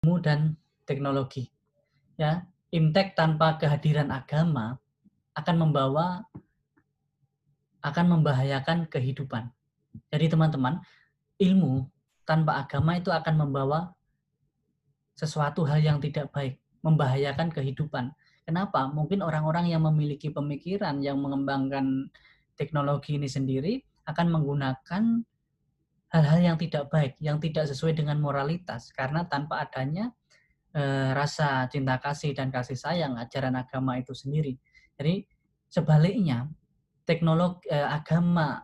ilmu dan teknologi. Ya, imtek tanpa kehadiran agama akan membawa akan membahayakan kehidupan. Jadi teman-teman, ilmu tanpa agama itu akan membawa sesuatu hal yang tidak baik, membahayakan kehidupan. Kenapa? Mungkin orang-orang yang memiliki pemikiran yang mengembangkan teknologi ini sendiri akan menggunakan hal-hal yang tidak baik, yang tidak sesuai dengan moralitas karena tanpa adanya eh, rasa cinta kasih dan kasih sayang ajaran agama itu sendiri. Jadi sebaliknya teknologi eh, agama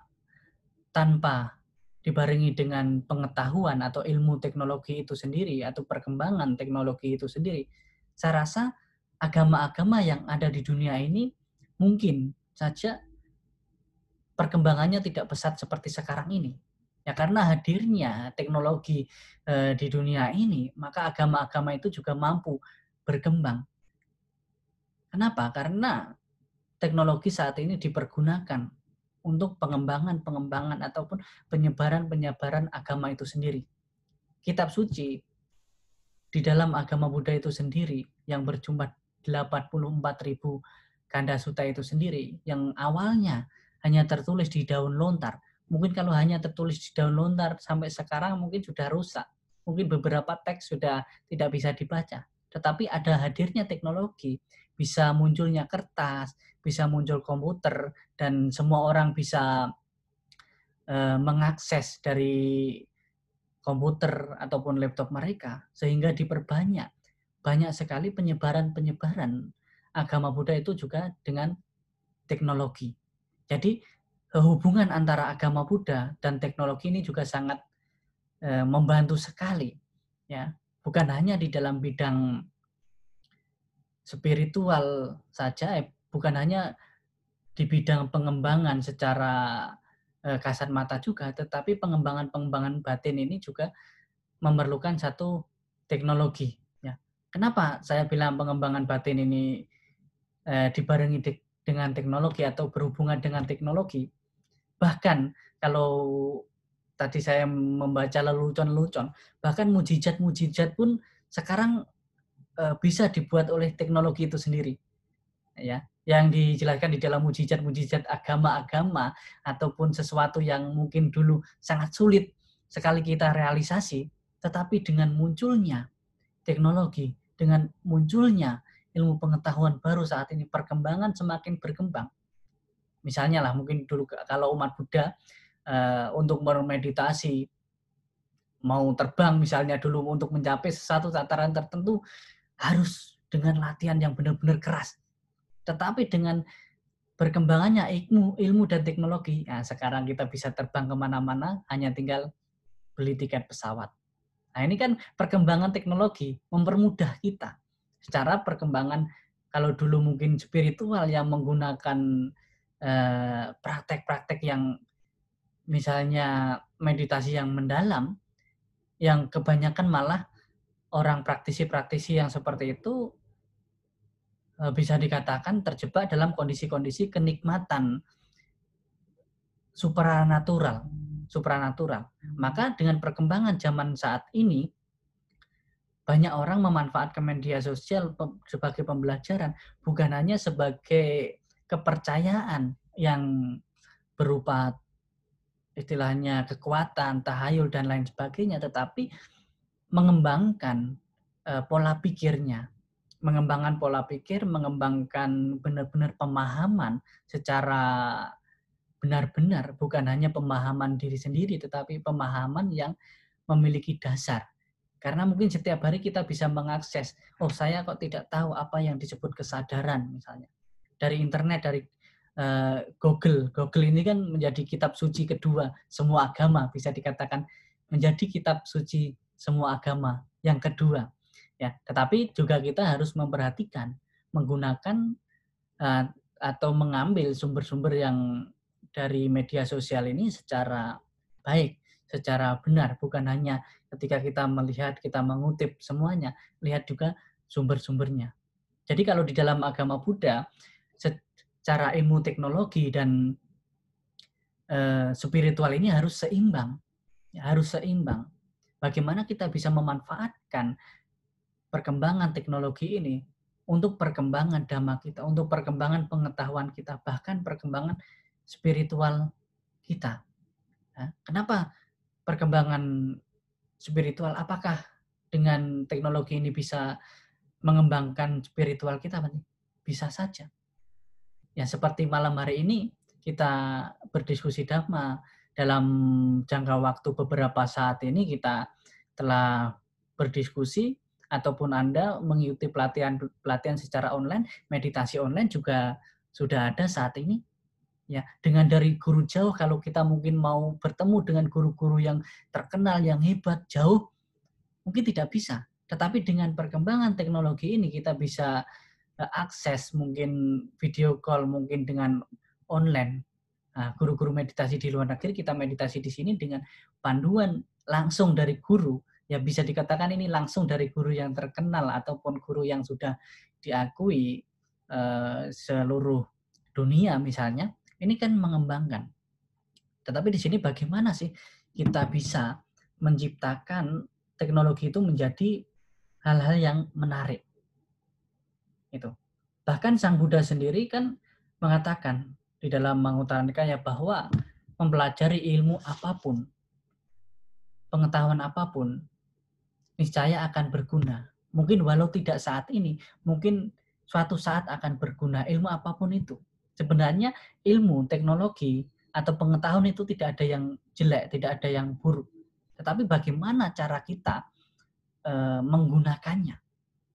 tanpa dibarengi dengan pengetahuan atau ilmu teknologi itu sendiri atau perkembangan teknologi itu sendiri, saya rasa agama-agama yang ada di dunia ini mungkin saja perkembangannya tidak pesat seperti sekarang ini. Ya karena hadirnya teknologi e, di dunia ini, maka agama-agama itu juga mampu berkembang. Kenapa? Karena teknologi saat ini dipergunakan untuk pengembangan-pengembangan ataupun penyebaran-penyebaran agama itu sendiri. Kitab suci di dalam agama Buddha itu sendiri yang berjumlah 84.000 kanda suta itu sendiri yang awalnya hanya tertulis di daun lontar Mungkin kalau hanya tertulis di daun lontar sampai sekarang mungkin sudah rusak. Mungkin beberapa teks sudah tidak bisa dibaca. Tetapi ada hadirnya teknologi, bisa munculnya kertas, bisa muncul komputer, dan semua orang bisa uh, mengakses dari komputer ataupun laptop mereka, sehingga diperbanyak. Banyak sekali penyebaran-penyebaran agama Buddha itu juga dengan teknologi. Jadi hubungan antara agama Buddha dan teknologi ini juga sangat e, membantu sekali ya. Bukan hanya di dalam bidang spiritual saja eh, bukan hanya di bidang pengembangan secara e, kasat mata juga tetapi pengembangan-pengembangan batin ini juga memerlukan satu teknologi ya. Kenapa saya bilang pengembangan batin ini e, dibarengi dengan teknologi atau berhubungan dengan teknologi Bahkan kalau tadi saya membaca lelucon-lelucon, bahkan mujizat-mujizat pun sekarang e, bisa dibuat oleh teknologi itu sendiri. Ya, yang dijelaskan di dalam mujizat-mujizat agama-agama ataupun sesuatu yang mungkin dulu sangat sulit sekali kita realisasi, tetapi dengan munculnya teknologi, dengan munculnya ilmu pengetahuan baru saat ini perkembangan semakin berkembang, Misalnya lah mungkin dulu kalau umat Buddha uh, untuk bermeditasi mau terbang misalnya dulu untuk mencapai satu tataran tertentu harus dengan latihan yang benar-benar keras. Tetapi dengan berkembangannya ilmu, ilmu dan teknologi, nah sekarang kita bisa terbang ke mana-mana hanya tinggal beli tiket pesawat. Nah ini kan perkembangan teknologi mempermudah kita. Secara perkembangan kalau dulu mungkin spiritual yang menggunakan Eh, praktek-praktek yang misalnya meditasi yang mendalam, yang kebanyakan malah orang praktisi-praktisi yang seperti itu eh, bisa dikatakan terjebak dalam kondisi-kondisi kenikmatan supranatural, supranatural. Maka dengan perkembangan zaman saat ini banyak orang memanfaatkan media sosial sebagai pembelajaran bukan hanya sebagai kepercayaan yang berupa istilahnya kekuatan, tahayul dan lain sebagainya, tetapi mengembangkan uh, pola pikirnya, mengembangkan pola pikir, mengembangkan benar-benar pemahaman secara benar-benar, bukan hanya pemahaman diri sendiri, tetapi pemahaman yang memiliki dasar. Karena mungkin setiap hari kita bisa mengakses, oh saya kok tidak tahu apa yang disebut kesadaran misalnya dari internet dari uh, Google. Google ini kan menjadi kitab suci kedua semua agama bisa dikatakan menjadi kitab suci semua agama yang kedua. Ya, tetapi juga kita harus memperhatikan menggunakan uh, atau mengambil sumber-sumber yang dari media sosial ini secara baik, secara benar, bukan hanya ketika kita melihat, kita mengutip semuanya, lihat juga sumber-sumbernya. Jadi kalau di dalam agama Buddha, secara ilmu teknologi dan uh, spiritual ini harus seimbang, ya, harus seimbang. Bagaimana kita bisa memanfaatkan perkembangan teknologi ini untuk perkembangan dhamma kita, untuk perkembangan pengetahuan kita, bahkan perkembangan spiritual kita. Ya, kenapa perkembangan spiritual? Apakah dengan teknologi ini bisa mengembangkan spiritual kita? Bisa saja. Ya seperti malam hari ini kita berdiskusi dhamma dalam jangka waktu beberapa saat ini kita telah berdiskusi ataupun Anda mengikuti pelatihan pelatihan secara online, meditasi online juga sudah ada saat ini. Ya, dengan dari guru jauh kalau kita mungkin mau bertemu dengan guru-guru yang terkenal yang hebat jauh mungkin tidak bisa. Tetapi dengan perkembangan teknologi ini kita bisa eh, akses mungkin video call mungkin dengan online. Nah, guru-guru meditasi di luar negeri kita meditasi di sini dengan panduan langsung dari guru ya bisa dikatakan ini langsung dari guru yang terkenal ataupun guru yang sudah diakui uh, seluruh dunia misalnya, ini kan mengembangkan. Tetapi di sini bagaimana sih kita bisa menciptakan teknologi itu menjadi hal-hal yang menarik. Itu. Bahkan Sang Buddha sendiri kan mengatakan di dalam Manguttara Nikaya bahwa mempelajari ilmu apa pun, pengetahuan apa pun, niscaya akan berguna. Mungkin walau tidak saat ini, mungkin suatu saat akan berguna ilmu apa pun itu. Sebenarnya ilmu, teknologi, atau pengetahuan itu tidak ada yang jelek, tidak ada yang buruk. Tetapi bagaimana cara kita e, menggunakannya?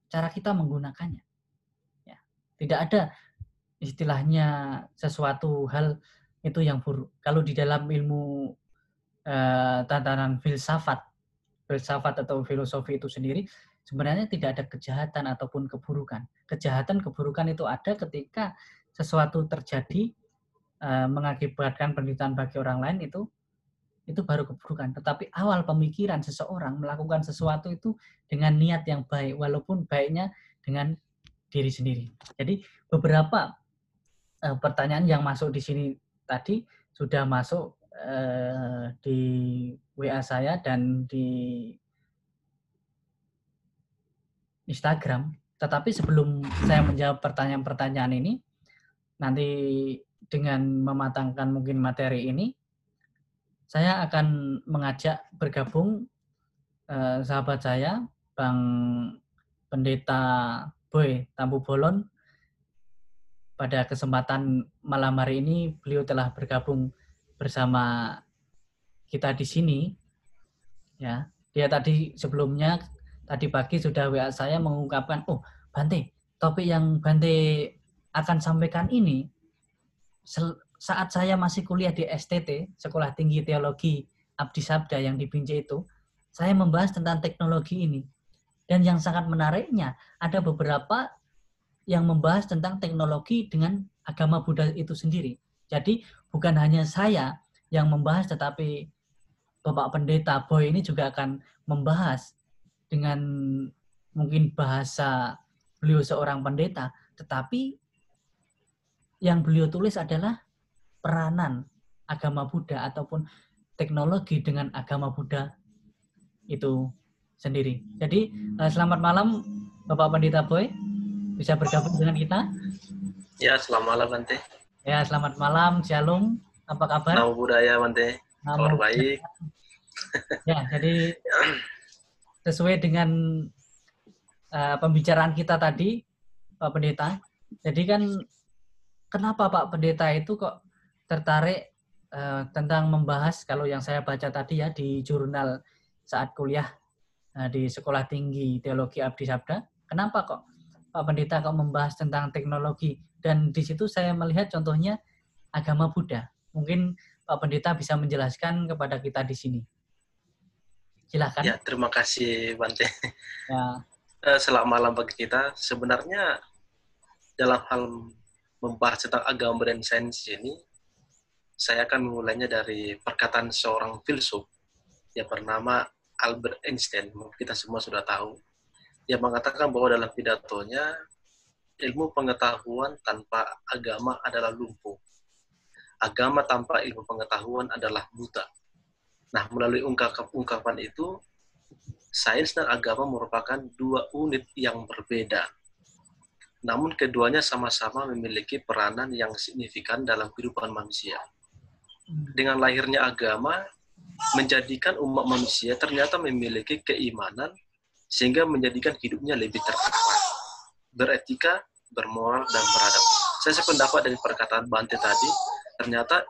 Cara kita menggunakannya. Ya. Tidak ada istilahnya sesuatu hal itu yang buruk. Kalau di dalam ilmu e, tatanan filsafat filsafat atau filosofi itu sendiri sebenarnya tidak ada kejahatan ataupun keburukan. Kejahatan keburukan itu ada ketika sesuatu terjadi uh, mengakibatkan penderitaan bagi orang lain itu itu baru keburukan. Tetapi awal pemikiran seseorang melakukan sesuatu itu dengan niat yang baik walaupun baiknya dengan diri sendiri. Jadi beberapa uh, pertanyaan yang masuk di sini tadi sudah masuk uh, di WA saya dan di Instagram. Tetapi sebelum saya menjawab pertanyaan-pertanyaan ini, nanti dengan mematangkan mungkin materi ini, saya akan mengajak bergabung eh, sahabat saya, Bang Pendeta Boy Tampu Bolon. Pada kesempatan malam hari ini, beliau telah bergabung bersama kita di sini ya dia tadi sebelumnya tadi pagi sudah WA saya mengungkapkan oh Bante topik yang Bante akan sampaikan ini saat saya masih kuliah di STT Sekolah Tinggi Teologi Abdi Sabda yang di Binjai itu saya membahas tentang teknologi ini. Dan yang sangat menariknya ada beberapa yang membahas tentang teknologi dengan agama Buddha itu sendiri. Jadi bukan hanya saya yang membahas tetapi Bapak Pendeta Boy ini juga akan membahas dengan mungkin bahasa beliau seorang pendeta, tetapi yang beliau tulis adalah peranan agama Buddha ataupun teknologi dengan agama Buddha itu sendiri. Jadi eh, selamat malam Bapak Pendeta Boy, bisa bergabung dengan kita. Ya, selamat malam Bante. Ya, selamat malam, Shalom. Apa kabar? Namo budaya Bante. Kabar baik. Ya, jadi sesuai dengan uh, pembicaraan kita tadi, Pak Pendeta. Jadi kan kenapa Pak Pendeta itu kok tertarik uh, tentang membahas kalau yang saya baca tadi ya di jurnal saat kuliah uh, di Sekolah Tinggi Teologi Abdi Sabda. Kenapa kok Pak Pendeta kok membahas tentang teknologi dan di situ saya melihat contohnya agama Buddha. Mungkin Pak Pendeta bisa menjelaskan kepada kita di sini. Silakan. Ya, terima kasih Bante. Ya. Eh, selamat malam bagi kita. Sebenarnya dalam hal membahas tentang agama dan sains ini, saya akan memulainya dari perkataan seorang filsuf yang bernama Albert Einstein. Kita semua sudah tahu. Dia mengatakan bahwa dalam pidatonya, ilmu pengetahuan tanpa agama adalah lumpuh agama tanpa ilmu pengetahuan adalah buta. Nah, melalui ungkapan, ungkapan itu, sains dan agama merupakan dua unit yang berbeda. Namun keduanya sama-sama memiliki peranan yang signifikan dalam kehidupan manusia. Dengan lahirnya agama, menjadikan umat manusia ternyata memiliki keimanan sehingga menjadikan hidupnya lebih tertata, beretika, bermoral, dan beradab. Saya sependapat dari perkataan Bante tadi, ternyata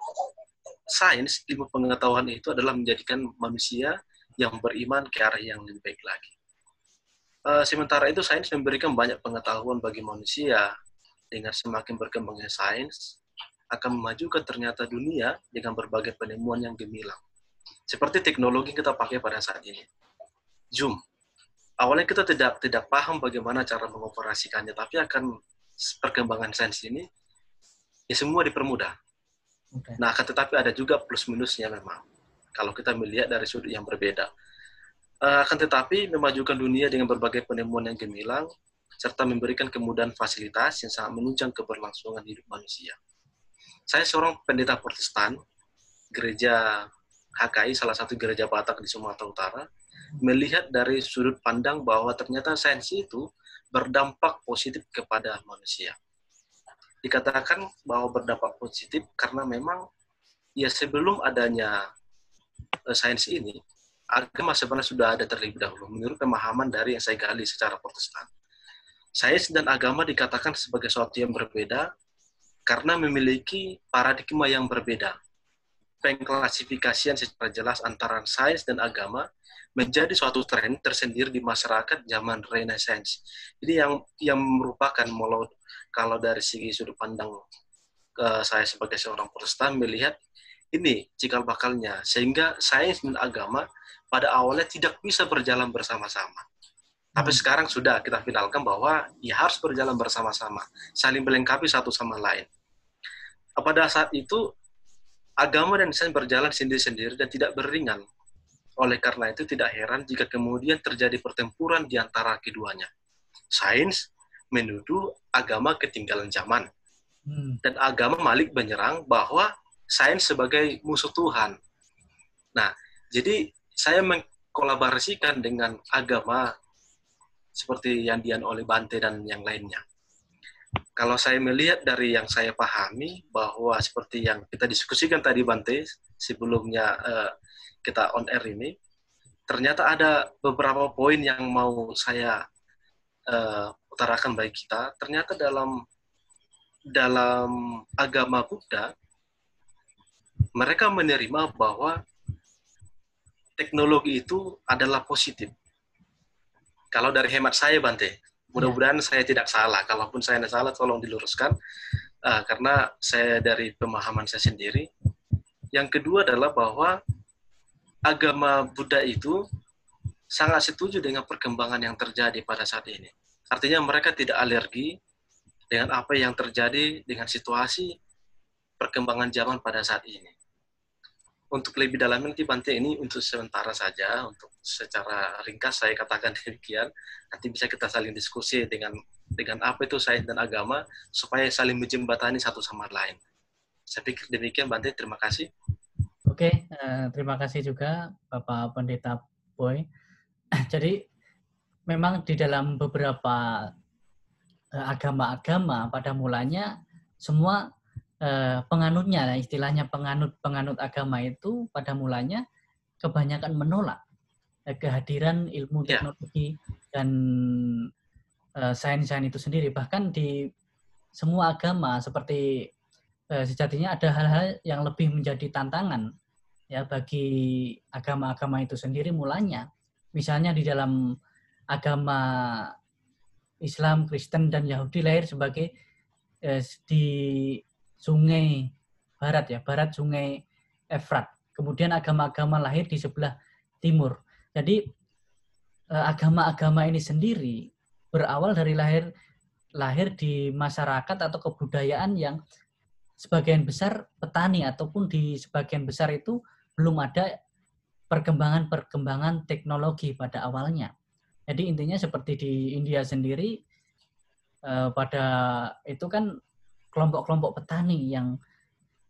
sains, ilmu pengetahuan itu adalah menjadikan manusia yang beriman ke arah yang lebih baik lagi. Uh, sementara itu sains memberikan banyak pengetahuan bagi manusia. Dengan semakin berkembangnya sains, akan memajukan ternyata dunia dengan berbagai penemuan yang gemilang. Seperti teknologi yang kita pakai pada saat ini. Zoom. Awalnya kita tidak tidak paham bagaimana cara mengoperasikannya, tapi akan perkembangan sains ini ya semua dipermudah. Okay. Nah, tetapi ada juga plus minusnya memang kalau kita melihat dari sudut yang berbeda. Uh, akan tetapi memajukan dunia dengan berbagai penemuan yang gemilang, serta memberikan kemudahan fasilitas yang sangat menunjang keberlangsungan hidup manusia. Saya seorang pendeta protestan, gereja HKI, salah satu gereja Batak di Sumatera Utara, melihat dari sudut pandang bahwa ternyata sains itu berdampak positif kepada manusia. Dikatakan bahwa berdampak positif karena memang ya sebelum adanya uh, sains ini, agama sebenarnya sudah ada terlebih dahulu menurut pemahaman dari yang saya gali secara protestan. Sains dan agama dikatakan sebagai sesuatu yang berbeda karena memiliki paradigma yang berbeda. Pengklasifikasian secara jelas antara sains dan agama menjadi suatu tren tersendiri di masyarakat zaman Renaissance. Jadi yang yang merupakan kalau dari segi sudut pandang uh, saya sebagai seorang Protestan melihat ini cikal bakalnya sehingga sains dan agama pada awalnya tidak bisa berjalan bersama-sama. Tapi hmm. sekarang sudah kita finalkan bahwa ya harus berjalan bersama-sama, saling melengkapi satu sama lain. Pada saat itu agama dan sains berjalan sendiri-sendiri dan tidak beringan. Oleh karena itu tidak heran jika kemudian terjadi pertempuran di antara keduanya. Sains menuduh agama ketinggalan zaman. Hmm. Dan agama Malik menyerang bahwa sains sebagai musuh Tuhan. Nah, jadi saya mengkolaborasikan dengan agama seperti yang dian oleh Bante dan yang lainnya. Kalau saya melihat dari yang saya pahami bahwa seperti yang kita diskusikan tadi Bante sebelumnya uh, kita on air ini, ternyata ada beberapa poin yang mau saya uh, utarakan bagi kita. Ternyata dalam dalam agama Buddha mereka menerima bahwa teknologi itu adalah positif. Kalau dari hemat saya, Bante, mudah-mudahan ya. saya tidak salah. Kalaupun saya tidak salah, tolong diluruskan. Uh, karena saya dari pemahaman saya sendiri. Yang kedua adalah bahwa agama Buddha itu sangat setuju dengan perkembangan yang terjadi pada saat ini. Artinya mereka tidak alergi dengan apa yang terjadi dengan situasi perkembangan zaman pada saat ini untuk lebih dalam nanti Bante ini untuk sementara saja. Untuk secara ringkas saya katakan demikian. Nanti bisa kita saling diskusi dengan dengan apa itu sains dan agama supaya saling menjembatani satu sama lain. Saya pikir demikian Bante. Terima kasih. Oke uh, terima kasih juga Bapak Pendeta Boy. Jadi memang di dalam beberapa eh, agama-agama pada mulanya semua Eh, penganutnya, istilahnya penganut penganut agama itu pada mulanya kebanyakan menolak eh, kehadiran ilmu ya. teknologi dan uh, sains-sains itu sendiri. Bahkan di semua agama seperti sejatinya ada hal-hal yang lebih menjadi tantangan ya bagi agama-agama itu sendiri mulanya. Misalnya di dalam agama Islam, Kristen dan Yahudi lahir sebagai di sungai barat ya, barat sungai Efrat. Kemudian agama-agama lahir di sebelah timur. Jadi eh, agama-agama ini sendiri berawal dari lahir lahir di masyarakat atau kebudayaan yang sebagian besar petani ataupun di sebagian besar itu belum ada perkembangan-perkembangan teknologi pada awalnya. Jadi intinya seperti di India sendiri eh, pada itu kan kelompok-kelompok petani yang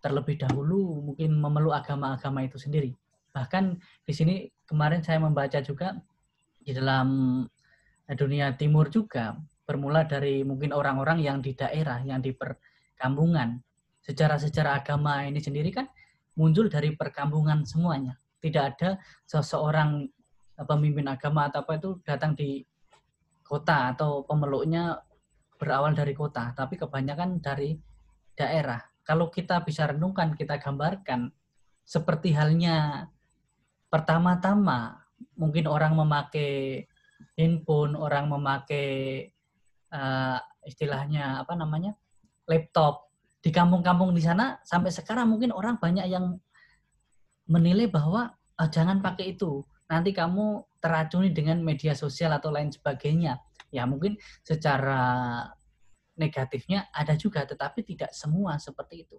terlebih dahulu mungkin memeluk agama-agama itu sendiri. Bahkan di sini kemarin saya membaca juga di dalam dunia timur juga bermula dari mungkin orang-orang yang di daerah, yang di perkampungan. Sejarah-sejarah agama ini sendiri kan muncul dari perkampungan semuanya. Tidak ada seseorang pemimpin agama atau apa itu datang di kota atau pemeluknya berawal dari kota, tapi kebanyakan dari daerah. Kalau kita bisa renungkan, kita gambarkan seperti halnya pertama-tama mungkin orang memakai handphone, orang memakai uh, istilahnya apa namanya laptop. Di kampung-kampung di sana sampai sekarang mungkin orang banyak yang menilai bahwa oh, jangan pakai itu. Nanti kamu teracuni dengan media sosial atau lain sebagainya ya mungkin secara negatifnya ada juga tetapi tidak semua seperti itu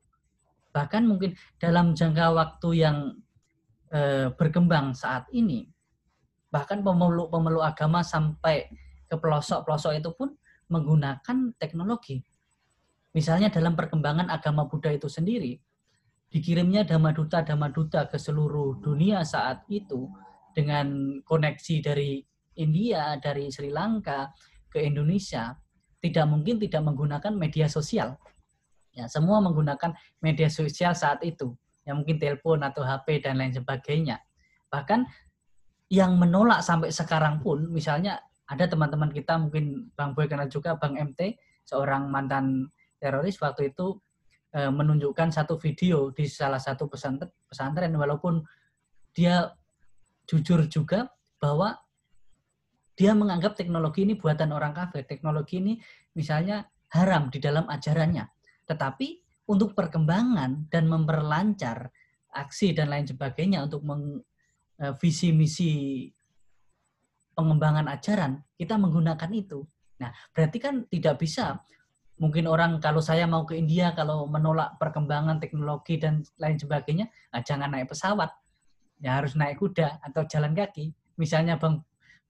bahkan mungkin dalam jangka waktu yang e, berkembang saat ini bahkan pemeluk-pemeluk agama sampai ke pelosok-pelosok itu pun menggunakan teknologi. Misalnya dalam perkembangan agama Buddha itu sendiri, dikirimnya dhamma duta-dhamma duta ke seluruh dunia saat itu dengan koneksi dari India, dari Sri Lanka ke Indonesia, tidak mungkin tidak menggunakan media sosial. Ya, semua menggunakan media sosial saat itu. Ya mungkin telepon atau HP dan lain sebagainya. Bahkan yang menolak sampai sekarang pun misalnya ada teman-teman kita mungkin Bang Boy kenal juga Bang MT seorang mantan teroris waktu itu e, menunjukkan satu video di salah satu pesantren, pesantren walaupun dia jujur juga bahwa dia menganggap teknologi ini buatan orang kafir. Teknologi ini misalnya haram di dalam ajarannya. Tetapi untuk perkembangan dan memperlancar aksi dan lain sebagainya untuk meng, e, visi misi pengembangan ajaran, kita menggunakan itu. Nah, berarti kan tidak bisa mungkin orang kalau saya mau ke India kalau menolak perkembangan teknologi dan lain sebagainya, nah jangan naik pesawat. Ya harus naik kuda atau jalan kaki. Misalnya Bang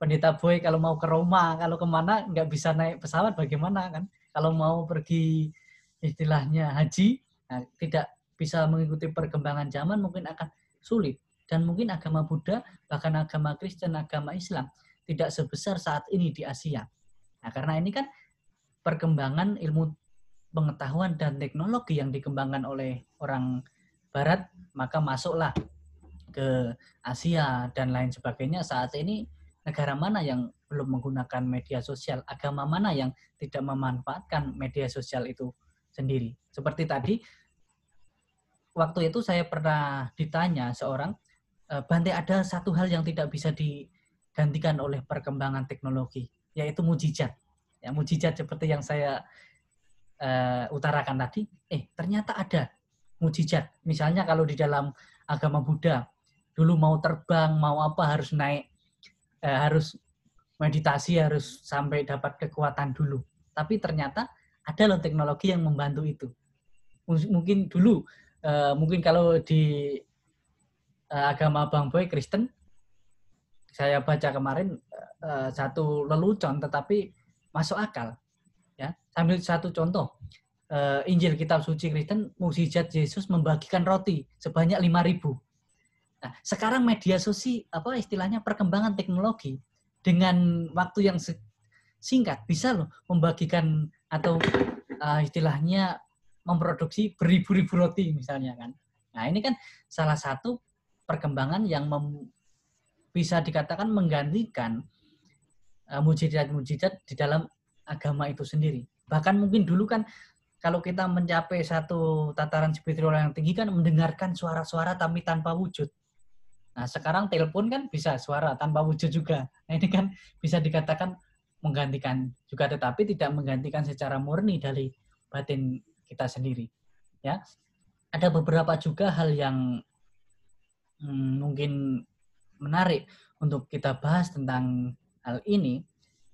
Pendeta Boy kalau mau ke Roma, kalau ke mana nggak bisa naik pesawat bagaimana kan? Kalau mau pergi istilahnya haji, nah, tidak bisa mengikuti perkembangan zaman mungkin akan sulit. Dan mungkin agama Buddha, bahkan agama Kristen, agama Islam, tidak sebesar saat ini di Asia. Nah, karena ini kan perkembangan ilmu pengetahuan dan teknologi yang dikembangkan oleh orang Barat, maka masuklah ke Asia dan lain sebagainya. Saat ini negara mana yang belum menggunakan media sosial, agama mana yang tidak memanfaatkan media sosial itu sendiri. Seperti tadi, waktu itu saya pernah ditanya seorang, eh, Bante ada satu hal yang tidak bisa di digantikan oleh perkembangan teknologi, yaitu mujizat. Ya, mujizat seperti yang saya uh, utarakan tadi, eh ternyata ada mujizat. Misalnya kalau di dalam agama Buddha, dulu mau terbang, mau apa harus naik, uh, harus meditasi, harus sampai dapat kekuatan dulu. Tapi ternyata ada loh teknologi yang membantu itu. Mungkin dulu, uh, mungkin kalau di uh, agama Bang Boy Kristen, saya baca kemarin uh, satu lelucon tetapi masuk akal. Ya, sambil satu contoh. Uh, Injil kitab suci Kristen mukjizat Yesus membagikan roti sebanyak 5000. Nah, sekarang media sosial apa istilahnya perkembangan teknologi dengan waktu yang singkat bisa loh membagikan atau uh, istilahnya memproduksi beribu-ribu roti misalnya kan. Nah, ini kan salah satu perkembangan yang bisa dikatakan menggantikan uh, mujizat-mujizat di dalam agama itu sendiri. Bahkan mungkin dulu kan kalau kita mencapai satu tataran spiritual yang tinggi kan mendengarkan suara-suara tapi tanpa wujud. Nah, sekarang telepon kan bisa suara tanpa wujud juga. Nah, ini kan bisa dikatakan menggantikan juga tetapi tidak menggantikan secara murni dari batin kita sendiri. Ya. Ada beberapa juga hal yang hmm, mungkin menarik untuk kita bahas tentang hal ini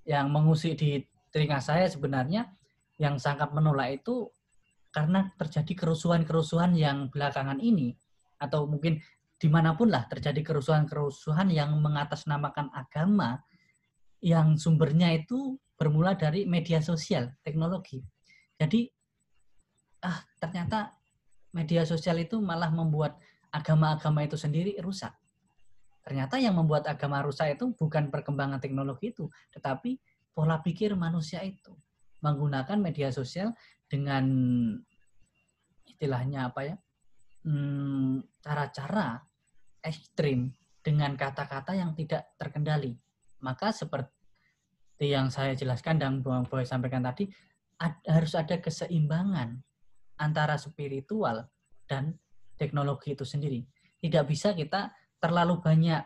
yang mengusik di telinga saya sebenarnya yang sangat menolak itu karena terjadi kerusuhan-kerusuhan yang belakangan ini atau mungkin di mana pun lah terjadi kerusuhan-kerusuhan yang mengatasnamakan agama yang sumbernya itu bermula dari media sosial, teknologi. Jadi ah ternyata media sosial itu malah membuat agama-agama itu sendiri rusak Ternyata yang membuat agama rusak itu bukan perkembangan teknologi itu, tetapi pola pikir manusia itu. Menggunakan media sosial dengan istilahnya apa ya? Hmm, cara-cara ekstrim dengan kata-kata yang tidak terkendali. Maka seperti yang saya jelaskan dan Bang Boy sampaikan tadi, harus ada keseimbangan antara spiritual dan teknologi itu sendiri. Tidak bisa kita terlalu banyak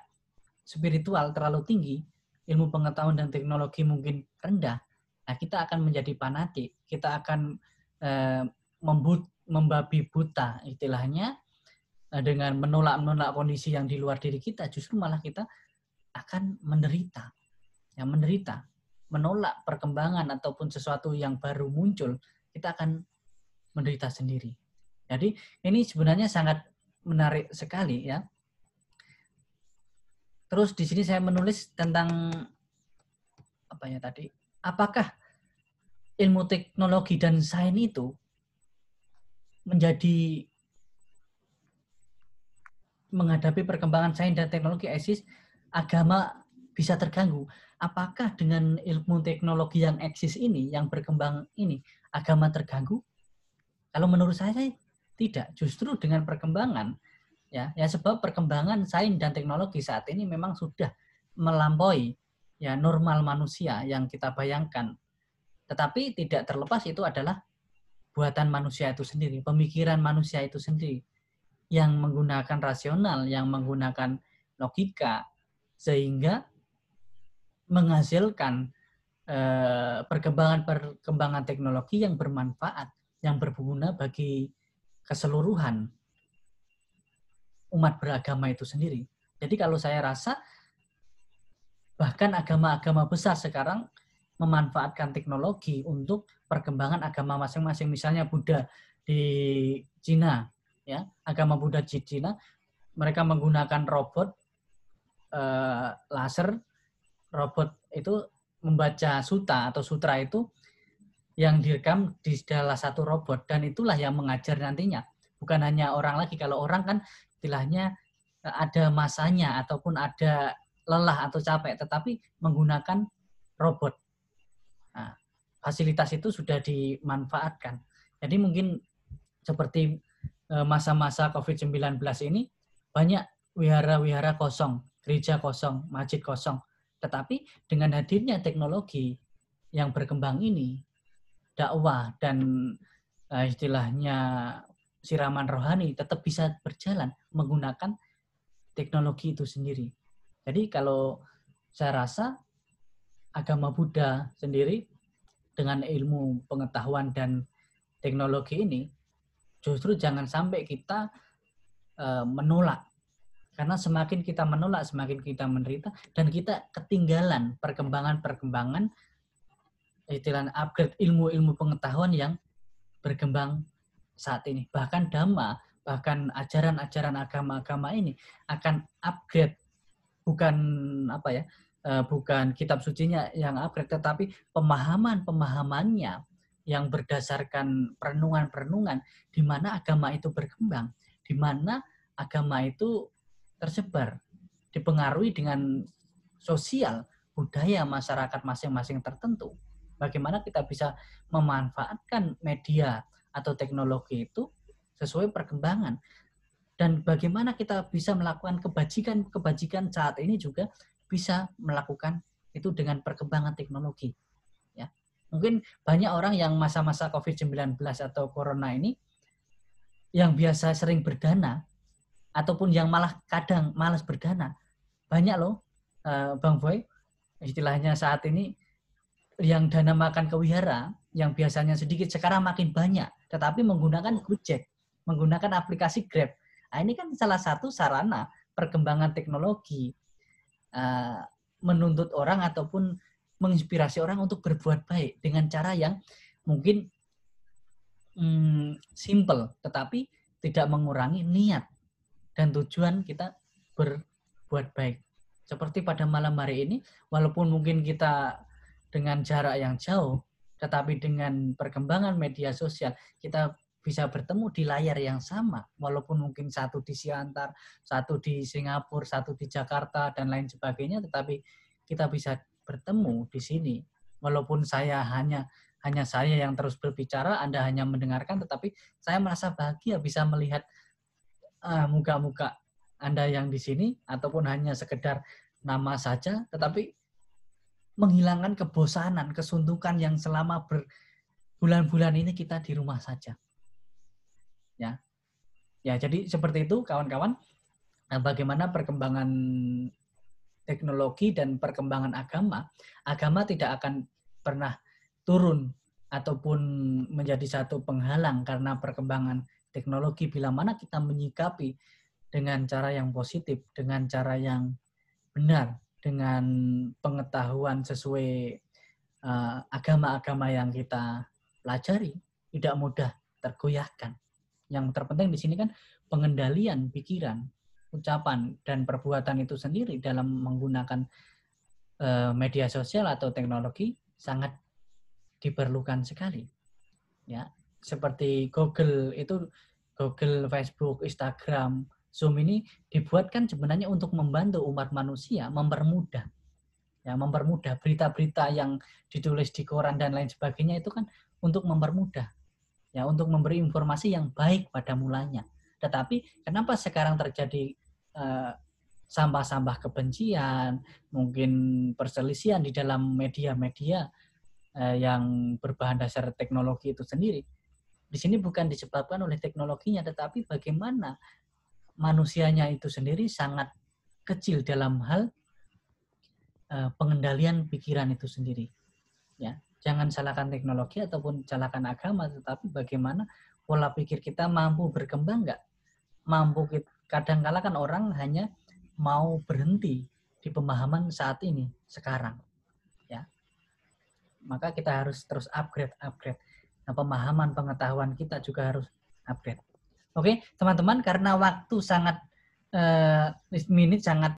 spiritual, terlalu tinggi, ilmu pengetahuan dan teknologi mungkin rendah, nah kita akan menjadi fanatik, kita akan eh, membabi buta istilahnya eh, dengan menolak-menolak kondisi yang di luar diri kita, justru malah kita akan menderita. Yang menderita, menolak perkembangan ataupun sesuatu yang baru muncul, kita akan menderita sendiri. Jadi ini sebenarnya sangat menarik sekali ya Terus di sini saya menulis tentang apa ya tadi? Apakah ilmu teknologi dan sains itu menjadi menghadapi perkembangan sains dan teknologi eksis agama bisa terganggu. Apakah dengan ilmu teknologi yang eksis ini, yang berkembang ini, agama terganggu? Kalau menurut saya tidak. Justru dengan perkembangan ya ya sebab perkembangan sains dan teknologi saat ini memang sudah melampaui ya normal manusia yang kita bayangkan tetapi tidak terlepas itu adalah buatan manusia itu sendiri pemikiran manusia itu sendiri yang menggunakan rasional yang menggunakan logika sehingga menghasilkan eh, perkembangan-perkembangan teknologi yang bermanfaat yang berguna bagi keseluruhan umat beragama itu sendiri. Jadi kalau saya rasa bahkan agama-agama besar sekarang memanfaatkan teknologi untuk perkembangan agama masing-masing. Misalnya Buddha di Cina, ya agama Buddha Cina, mereka menggunakan robot eh, laser, robot itu membaca suta atau sutra itu yang direkam di salah satu robot dan itulah yang mengajar nantinya bukan hanya orang lagi kalau orang kan istilahnya ada masanya ataupun ada lelah atau capek, tetapi menggunakan robot. Nah, fasilitas itu sudah dimanfaatkan. Jadi mungkin seperti masa-masa COVID-19 ini banyak wihara-wihara kosong, gereja kosong, masjid kosong. Tetapi dengan hadirnya teknologi yang berkembang ini, dakwah dan e, istilahnya siraman rohani tetap bisa berjalan menggunakan teknologi itu sendiri. Jadi kalau saya rasa agama Buddha sendiri dengan ilmu pengetahuan dan teknologi ini justru jangan sampai kita uh, menolak karena semakin kita menolak semakin kita menderita dan kita ketinggalan perkembangan-perkembangan istilah upgrade ilmu-ilmu pengetahuan yang berkembang saat ini. Bahkan dhamma, bahkan ajaran-ajaran agama-agama ini akan upgrade bukan apa ya, eh, bukan kitab sucinya yang upgrade, tetapi pemahaman-pemahamannya yang berdasarkan perenungan-perenungan di mana agama itu berkembang, di mana agama itu tersebar, dipengaruhi dengan sosial budaya masyarakat masing-masing tertentu. Bagaimana kita bisa memanfaatkan media atau teknologi itu sesuai perkembangan. Dan bagaimana kita bisa melakukan kebajikan-kebajikan saat ini juga bisa melakukan itu dengan perkembangan teknologi. Mungkin banyak orang yang masa-masa COVID-19 atau Corona ini yang biasa sering berdana ataupun yang malah kadang malas berdana. Banyak loh, eh, Bang Boy, istilahnya saat ini yang dana makan ke wihara yang biasanya sedikit sekarang makin banyak, tetapi menggunakan Gojek, menggunakan aplikasi Grab. Nah, ini kan salah satu sarana perkembangan teknologi uh, menuntut orang ataupun menginspirasi orang untuk berbuat baik dengan cara yang mungkin hmm, simple, tetapi tidak mengurangi niat dan tujuan kita berbuat baik. Seperti pada malam hari ini, walaupun mungkin kita dengan jarak yang jauh, tetapi dengan perkembangan media sosial, kita bisa bertemu di layar yang sama, walaupun mungkin satu di Siantar, satu di Singapura, satu di Jakarta, dan lain sebagainya, tetapi kita bisa bertemu di sini. Walaupun saya hanya hanya saya yang terus berbicara, Anda hanya mendengarkan, tetapi saya merasa bahagia bisa melihat uh, muka-muka Anda yang di sini, ataupun hanya sekedar nama saja, tetapi menghilangkan kebosanan, kesuntukan yang selama berbulan-bulan ini kita di rumah saja. Ya, ya jadi seperti itu kawan-kawan. Nah, bagaimana perkembangan teknologi dan perkembangan agama, agama tidak akan pernah turun ataupun menjadi satu penghalang karena perkembangan teknologi bila mana kita menyikapi dengan cara yang positif, dengan cara yang benar, dengan pengetahuan sesuai uh, agama-agama uh, yang kita pelajari, tidak mudah tergoyahkan. Yang terpenting di sini kan pengendalian pikiran, ucapan, dan perbuatan itu sendiri dalam menggunakan uh, media sosial atau teknologi sangat diperlukan sekali. Ya, seperti Google itu Google, Facebook, Instagram, Zoom ini dibuat kan sebenarnya untuk membantu umat manusia mempermudah ya mempermudah berita-berita yang ditulis di koran dan lain sebagainya itu kan untuk mempermudah ya untuk memberi informasi yang baik pada mulanya. Tetapi kenapa sekarang terjadi uh, sampah-sampah kebencian, mungkin perselisihan di dalam media-media eh, yang berbahan dasar teknologi itu sendiri. Di sini bukan disebabkan oleh teknologinya, tetapi bagaimana manusianya itu sendiri sangat kecil dalam hal eh, pengendalian pikiran itu sendiri. Ya, jangan salahkan teknologi ataupun salahkan agama, tetapi bagaimana pola pikir kita mampu berkembang nggak? Mampu kadang-kala kan orang hanya mau berhenti di pemahaman saat ini sekarang maka kita harus terus upgrade upgrade. Nah pemahaman pengetahuan kita juga harus upgrade. Oke teman-teman karena waktu sangat uh, minit sangat